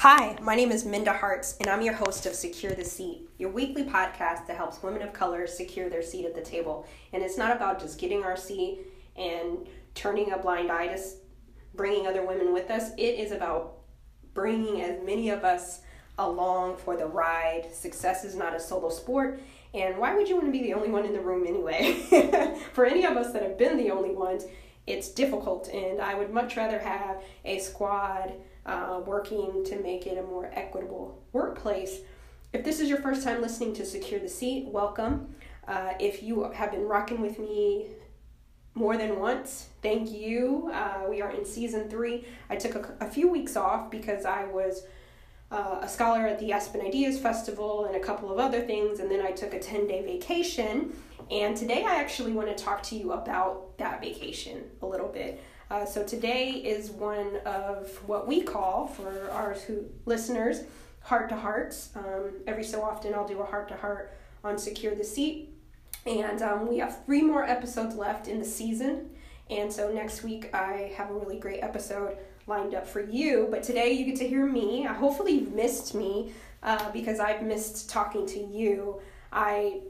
Hi, my name is Minda Harts, and I'm your host of Secure the Seat, your weekly podcast that helps women of color secure their seat at the table. And it's not about just getting our seat and turning a blind eye to bringing other women with us. It is about bringing as many of us along for the ride. Success is not a solo sport. And why would you want to be the only one in the room anyway? for any of us that have been the only ones, it's difficult, and I would much rather have a squad uh, working to make it a more equitable workplace. If this is your first time listening to Secure the Seat, welcome. Uh, if you have been rocking with me more than once, thank you. Uh, we are in season three. I took a, a few weeks off because I was uh, a scholar at the Aspen Ideas Festival and a couple of other things, and then I took a 10 day vacation. And today I actually want to talk to you about that vacation a little bit. Uh, so today is one of what we call for our who, listeners heart to hearts. Um, every so often I'll do a heart to heart on Secure the Seat. And um, we have three more episodes left in the season. And so next week I have a really great episode lined up for you. But today you get to hear me. Uh, hopefully you've missed me uh, because I've missed talking to you. I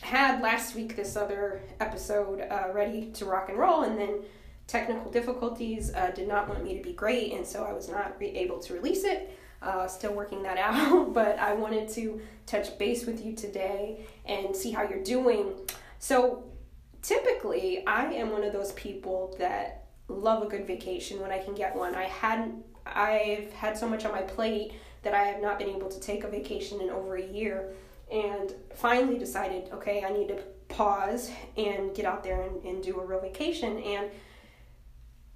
had last week this other episode uh, ready to rock and roll, and then technical difficulties uh, did not want me to be great, and so I was not re- able to release it. Uh, still working that out, but I wanted to touch base with you today and see how you're doing. So, typically, I am one of those people that love a good vacation when I can get one. I hadn't, I've had so much on my plate that I have not been able to take a vacation in over a year, and finally decided, okay, I need to pause and get out there and, and do a real vacation. And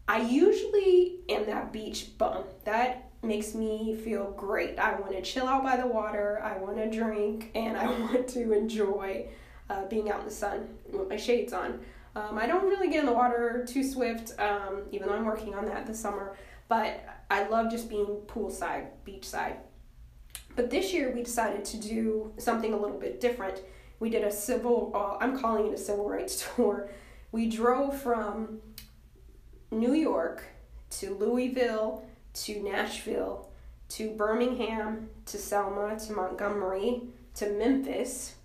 I usually am that beach bum. That makes me feel great. I want to chill out by the water, I want to drink, and I want to enjoy uh, being out in the sun with my shades on. Um, I don't really get in the water too swift, um, even though I'm working on that this summer, but I love just being poolside, beachside. But this year we decided to do something a little bit different. We did a civil, uh, I'm calling it a civil rights tour. We drove from New York to Louisville to Nashville to Birmingham to Selma to Montgomery to Memphis.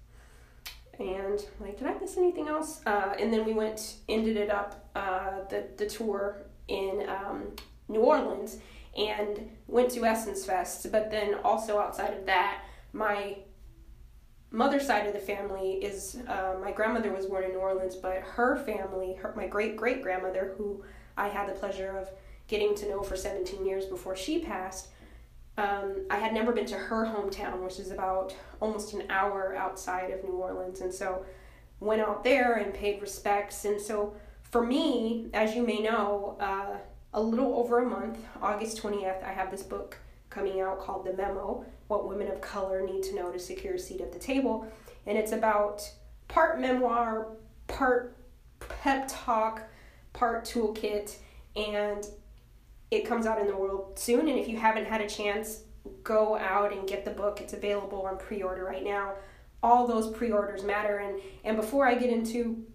And like, did I miss anything else? Uh, and then we went, ended it up uh, the the tour in um, New Orleans and went to Essence Fest. But then also outside of that, my mother's side of the family is uh, my grandmother was born in New Orleans, but her family, her, my great great grandmother, who I had the pleasure of getting to know for 17 years before she passed. Um, I had never been to her hometown, which is about almost an hour outside of New Orleans, and so went out there and paid respects. And so, for me, as you may know, uh, a little over a month, August 20th, I have this book coming out called The Memo What Women of Color Need to Know to Secure a Seat at the Table. And it's about part memoir, part pep talk, part toolkit, and it comes out in the world soon. And if you haven't had a chance, go out and get the book. It's available on pre order right now. All those pre orders matter. And, and before I get into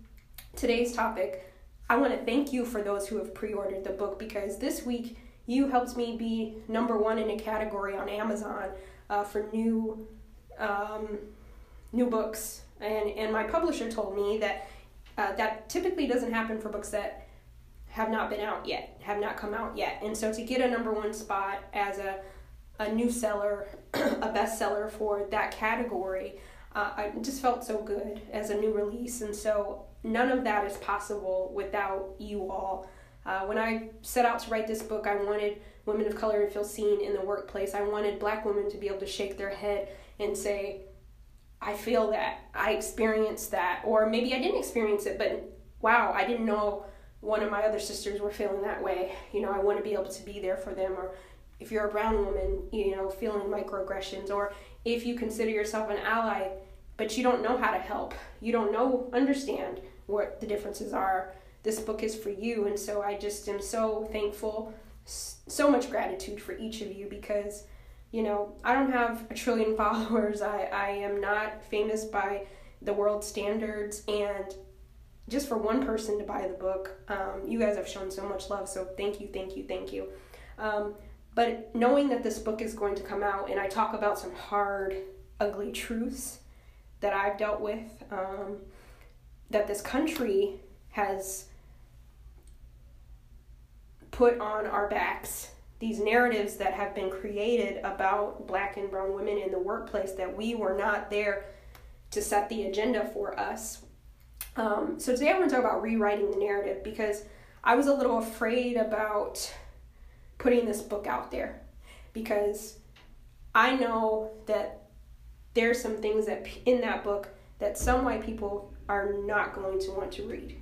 today's topic, I want to thank you for those who have pre ordered the book because this week you helped me be number one in a category on Amazon uh, for new um, new books. And, and my publisher told me that uh, that typically doesn't happen for books that have not been out yet, have not come out yet. And so to get a number one spot as a, a new seller, a bestseller for that category, uh, I just felt so good as a new release. And so none of that is possible without you all. Uh, when I set out to write this book, I wanted women of color to feel seen in the workplace. I wanted black women to be able to shake their head and say, I feel that, I experienced that, or maybe I didn't experience it, but wow, I didn't know one of my other sisters were feeling that way. You know, I want to be able to be there for them. Or if you're a brown woman, you know, feeling microaggressions, or if you consider yourself an ally, but you don't know how to help, you don't know, understand what the differences are. This book is for you. And so I just am so thankful, so much gratitude for each of you because, you know, I don't have a trillion followers. I, I am not famous by the world standards. And just for one person to buy the book. Um, you guys have shown so much love, so thank you, thank you, thank you. Um, But knowing that this book is going to come out and I talk about some hard, ugly truths that I've dealt with, um, that this country has put on our backs these narratives that have been created about black and brown women in the workplace that we were not there to set the agenda for us. Um, so today I want to talk about rewriting the narrative because I was a little afraid about putting this book out there because I know that there's some things that in that book that some white people are not going to want to read.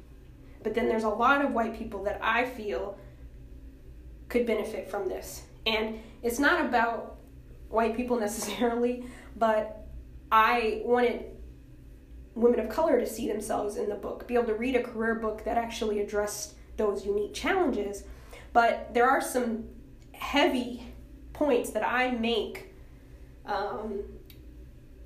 But then there's a lot of white people that I feel could benefit from this. And it's not about white people necessarily, but I wanted women of color to see themselves in the book, be able to read a career book that actually addressed those unique challenges. But there are some heavy points that I make um,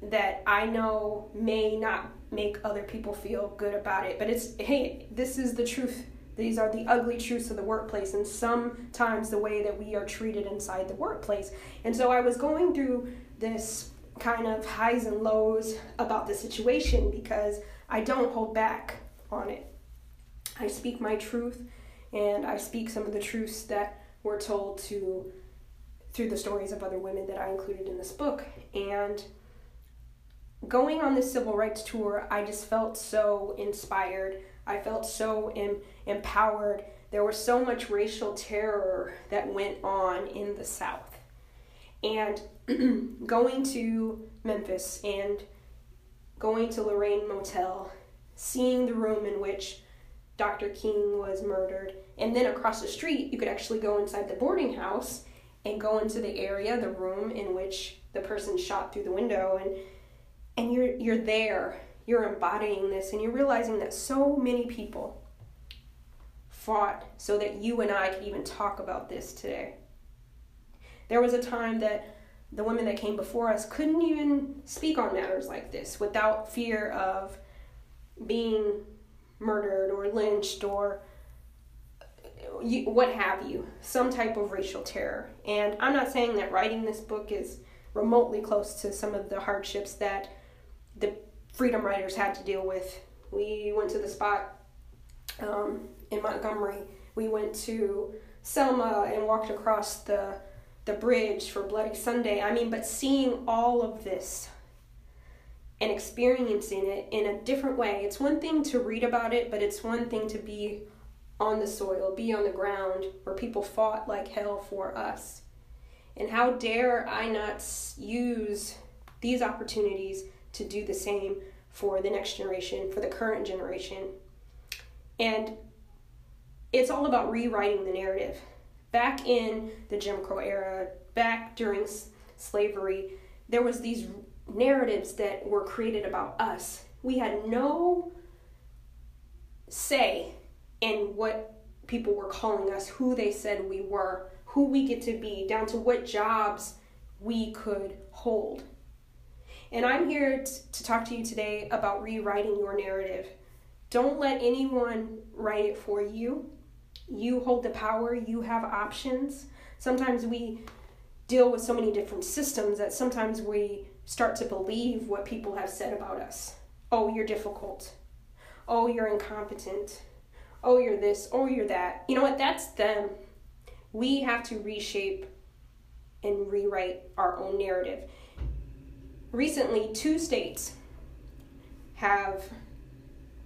that I know may not make other people feel good about it. But it's, hey, this is the truth these are the ugly truths of the workplace and sometimes the way that we are treated inside the workplace. And so I was going through this kind of highs and lows about the situation because I don't hold back on it. I speak my truth and I speak some of the truths that were told to through the stories of other women that I included in this book. And going on this civil rights tour, I just felt so inspired I felt so em- empowered. There was so much racial terror that went on in the South. And going to Memphis and going to Lorraine Motel, seeing the room in which Dr. King was murdered, and then across the street, you could actually go inside the boarding house and go into the area, the room in which the person shot through the window, and and you're you're there you're embodying this and you're realizing that so many people fought so that you and I could even talk about this today. There was a time that the women that came before us couldn't even speak on matters like this without fear of being murdered or lynched or what have you, some type of racial terror. And I'm not saying that writing this book is remotely close to some of the hardships that the freedom riders had to deal with. We went to the spot um, in Montgomery. We went to Selma and walked across the the bridge for Bloody Sunday. I mean, but seeing all of this and experiencing it in a different way. It's one thing to read about it, but it's one thing to be on the soil, be on the ground where people fought like hell for us. And how dare I not use these opportunities to do the same for the next generation, for the current generation. And it's all about rewriting the narrative. Back in the Jim Crow era, back during s- slavery, there was these narratives that were created about us. We had no say in what people were calling us, who they said we were, who we get to be, down to what jobs we could hold. And I'm here t- to talk to you today about rewriting your narrative. Don't let anyone write it for you. You hold the power, you have options. Sometimes we deal with so many different systems that sometimes we start to believe what people have said about us. Oh, you're difficult. Oh, you're incompetent. Oh, you're this. Oh, you're that. You know what? That's them. We have to reshape and rewrite our own narrative recently two states have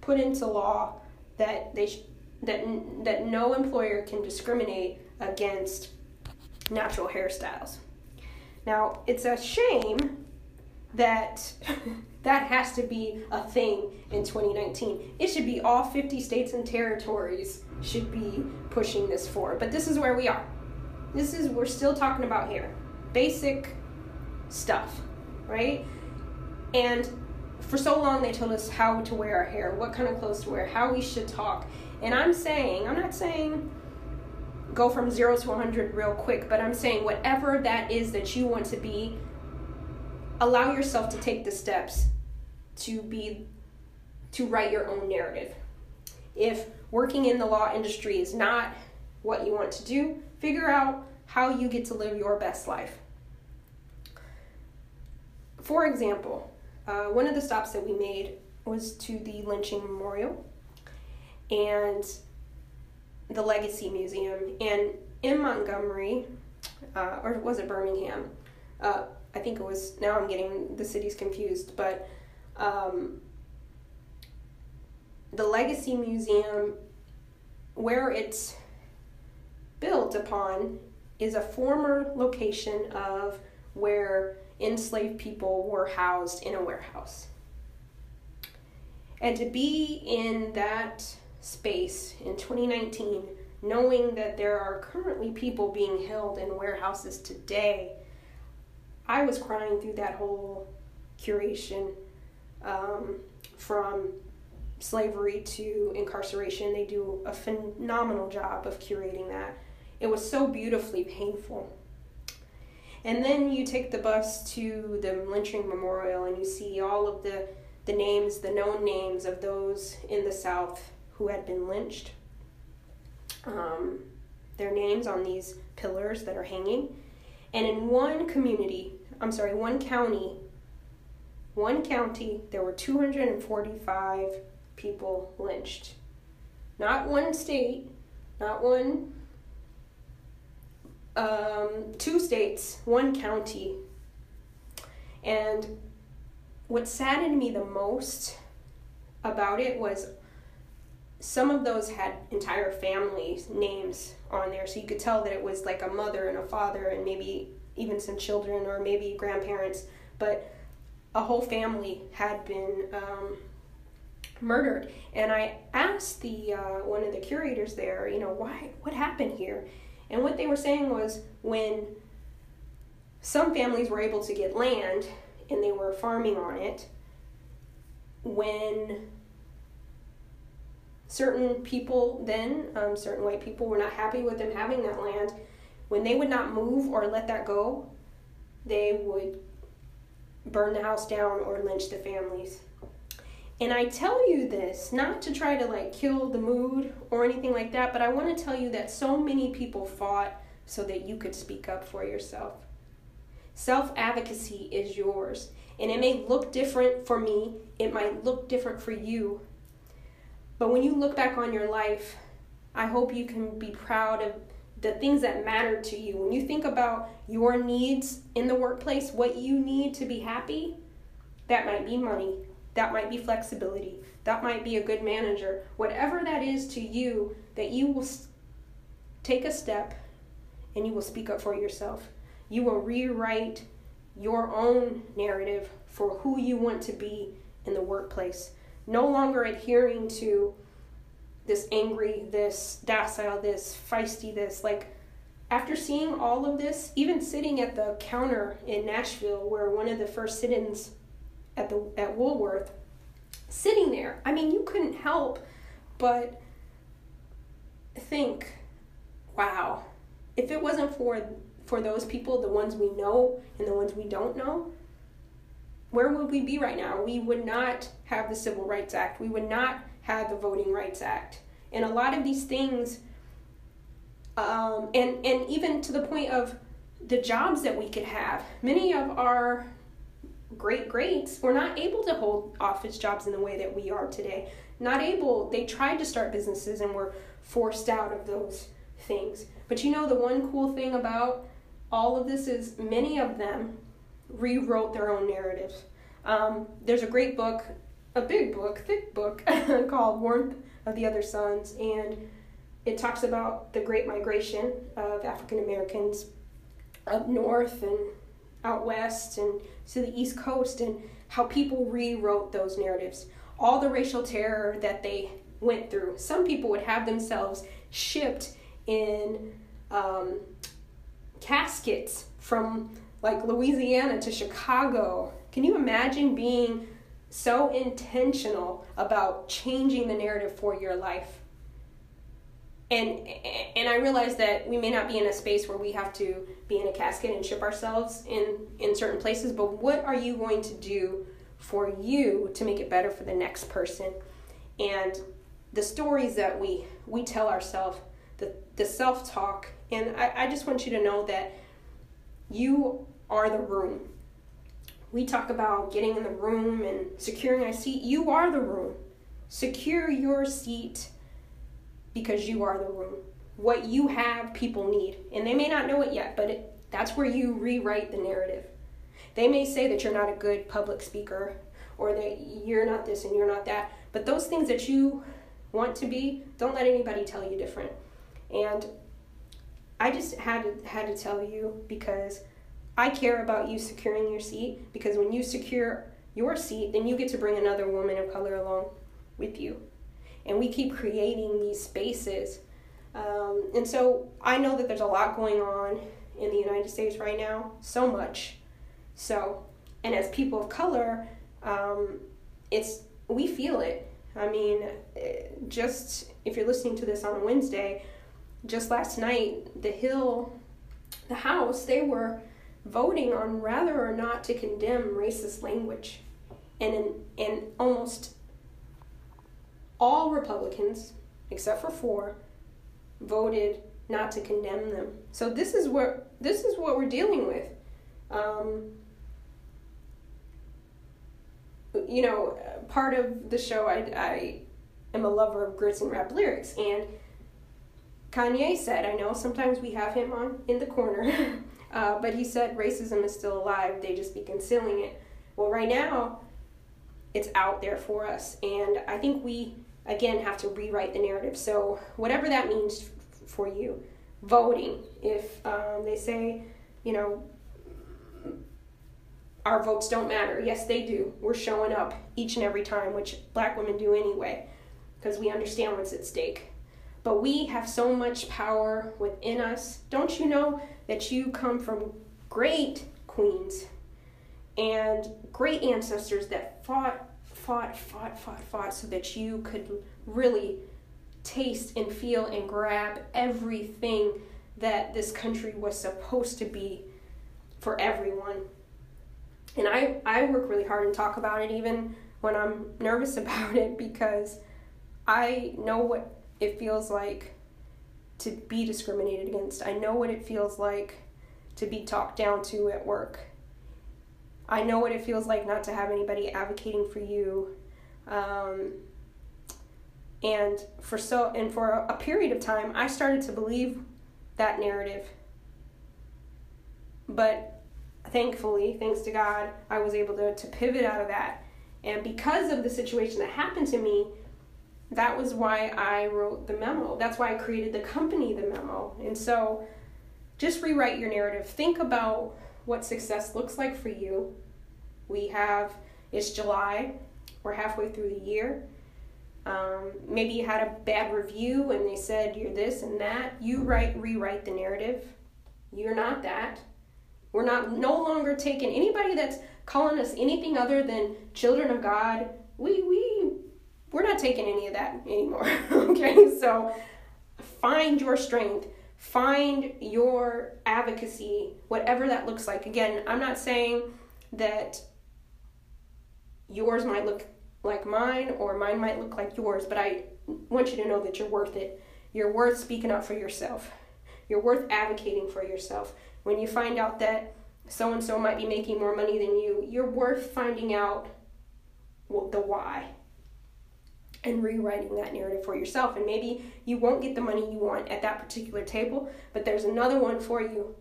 put into law that they sh- that that no employer can discriminate against natural hairstyles. Now, it's a shame that that has to be a thing in 2019. It should be all 50 states and territories should be pushing this forward. But this is where we are. This is we're still talking about here. Basic stuff right? And for so long, they told us how to wear our hair, what kind of clothes to wear, how we should talk. And I'm saying, I'm not saying go from zero to 100 real quick, but I'm saying whatever that is that you want to be, allow yourself to take the steps to be to write your own narrative. If working in the law industry is not what you want to do, figure out how you get to live your best life. For example, uh, one of the stops that we made was to the lynching memorial and the Legacy Museum. And in Montgomery, uh, or was it Birmingham? Uh, I think it was, now I'm getting the cities confused, but um, the Legacy Museum, where it's built upon, is a former location of where enslaved people were housed in a warehouse. And to be in that space in 2019, knowing that there are currently people being held in warehouses today, I was crying through that whole curation um, from slavery to incarceration. They do a phenomenal job of curating that. It was so beautifully painful. And then you take the bus to the lynching memorial and you see all of the, the names, the known names of those in the South who had been lynched. Um, their names on these pillars that are hanging. And in one community, I'm sorry, one county, one county, there were 245 people lynched. Not one state, not one, um, two states, one county. And what saddened me the most about it was some of those had entire family names on there, so you could tell that it was like a mother and a father, and maybe even some children or maybe grandparents, but a whole family had been um, murdered. And I asked the uh, one of the curators there, you know, why, what happened here? And what they were saying was when some families were able to get land and they were farming on it, when certain people then, um, certain white people, were not happy with them having that land, when they would not move or let that go, they would burn the house down or lynch the families. And I tell you this not to try to like kill the mood or anything like that, but I want to tell you that so many people fought so that you could speak up for yourself. Self advocacy is yours. And it may look different for me, it might look different for you. But when you look back on your life, I hope you can be proud of the things that matter to you. When you think about your needs in the workplace, what you need to be happy, that might be money, that might be flexibility, that might be a good manager. Whatever that is to you, that you will take a step and you will speak up for yourself. You will rewrite your own narrative for who you want to be in the workplace. No longer adhering to this angry, this docile, this feisty, this like after seeing all of this, even sitting at the counter in Nashville where one of the first sit-ins at the at Woolworth, sitting there, I mean you couldn't help but think, wow, if it wasn't for for those people, the ones we know and the ones we don't know, where would we be right now? We would not have the Civil Rights Act. We would not have the Voting Rights Act. And a lot of these things, um, and, and even to the point of the jobs that we could have, many of our great greats were not able to hold office jobs in the way that we are today. Not able, they tried to start businesses and were forced out of those things. But you know, the one cool thing about all of this is many of them rewrote their own narratives. Um, there's a great book, a big book, thick book, called Warmth of the Other Suns, and it talks about the great migration of African Americans up north and out west and to the east coast and how people rewrote those narratives all the racial terror that they went through some people would have themselves shipped in um, caskets from like louisiana to chicago can you imagine being so intentional about changing the narrative for your life. And and I realize that we may not be in a space where we have to be in a casket and ship ourselves in in certain places, but what are you going to do for you to make it better for the next person? And the stories that we we tell ourselves, the the self-talk And I, I just want you to know that you are the room. We talk about getting in the room and securing a seat. You are the room. Secure your seat because you are the room. What you have, people need. And they may not know it yet, but it, that's where you rewrite the narrative. They may say that you're not a good public speaker or that you're not this and you're not that, but those things that you want to be, don't let anybody tell you different. And I just had to had to tell you because I care about you securing your seat because when you secure your seat, then you get to bring another woman of color along with you. And we keep creating these spaces. Um, and so I know that there's a lot going on in the United States right now, so much. So, and as people of color, um, it's we feel it. I mean, eh, just if you're listening to this on a Wednesday, just last night, the Hill, the House, they were voting on whether or not to condemn racist language. And, in, and almost all Republicans, except for four, voted not to condemn them. So this is what this is what we're dealing with. Um, you know, part of the show, I, I am a lover of grits and rap lyrics, and Kanye said, I know sometimes we have him on in the corner, uh, but he said racism is still alive. They just be concealing it. Well, right now, it's out there for us, and I think we again have to rewrite the narrative. So whatever that means f- for you, voting. If um, they say, you know, our votes don't matter. Yes, they do. We're showing up each and every time, which black women do anyway, because we understand what's at stake. But we have so much power within us. Don't you know that you come from great queens and great ancestors that fought, fought, fought, fought, fought so that you could really taste and feel and grab everything that this country was supposed to be for everyone. And I, I work really hard and talk about it even when I'm nervous about it because I know what it feels like to be discriminated against. I know what it feels like to be talked down to at work. I know what it feels like not to have anybody advocating for you. Um, and for so and for a, period of time, I started to believe that narrative. But thankfully, thanks to God, I was able to, to pivot out of that. And because of the situation that happened to me, that was why I wrote the memo. That's why I created the company, the memo. And so just rewrite your narrative. Think about what success looks like for you. We have, it's July, we're halfway through the year. Um, maybe you had a bad review and they said you're this and that. You write, rewrite the narrative. You're not that. We're not no longer taking anybody that's calling us anything other than children of God. We we we're not taking any of that anymore. okay, so find your strength, find your advocacy, whatever that looks like. Again, I'm not saying that yours might look like mine or mine might look like yours, but I want you to know that you're worth it. You're worth speaking up for yourself. You're worth advocating for yourself. When you find out that so and so might be making more money than you, you're worth finding out the why and rewriting that narrative for yourself. And maybe you won't get the money you want at that particular table, but there's another one for you.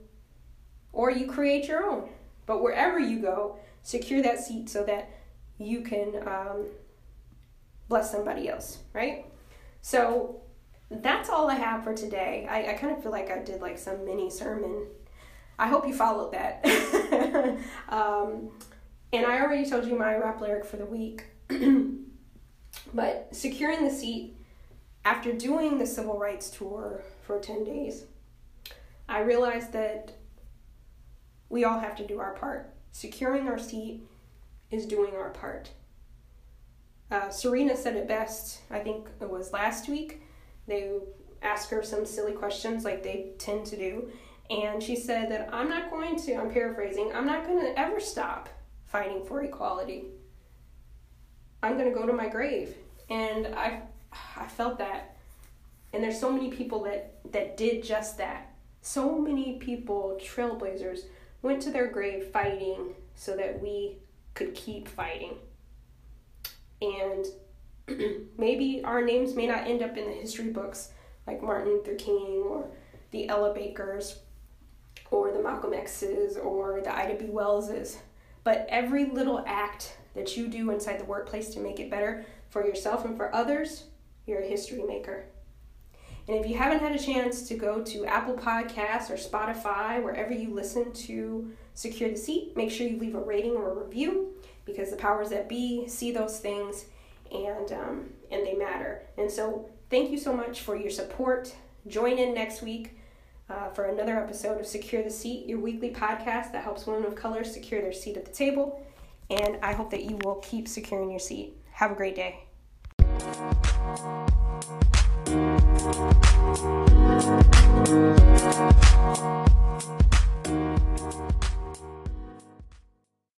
Or you create your own. But wherever you go, secure that seat so that you can um, bless somebody else, right? So that's all I have for today. I, I kind of feel like I did like some mini sermon. I hope you followed that. um, and I already told you my rap lyric for the week. But securing the seat after doing the civil rights tour for 10 days, I realized that we all have to do our part. Securing our seat is doing our part. Uh, Serena said it best, I think it was last week. They asked her some silly questions like they tend to do. And she said that I'm not going to, I'm paraphrasing, I'm not going to ever stop fighting for equality. I'm going to go to my grave. And I, I felt that. And there's so many people that, that did just that. So many people, trailblazers, went to their grave fighting so that we could keep fighting. And maybe our names may not end up in the history books like Martin Luther King or the Ella Bakers or the Malcolm X's or the Ida B. Wells's, but every little act that you do inside the workplace to make it better for yourself and for others, you're a history maker. And if you haven't had a chance to go to Apple Podcasts or Spotify, wherever you listen to Secure the Seat, make sure you leave a rating or a review because the powers that be see those things and um, and they matter. And so, thank you so much for your support. Join in next week uh, for another episode of Secure the Seat, your weekly podcast that helps women of color secure their seat at the table. And I hope that you will keep securing your seat. Have a great day.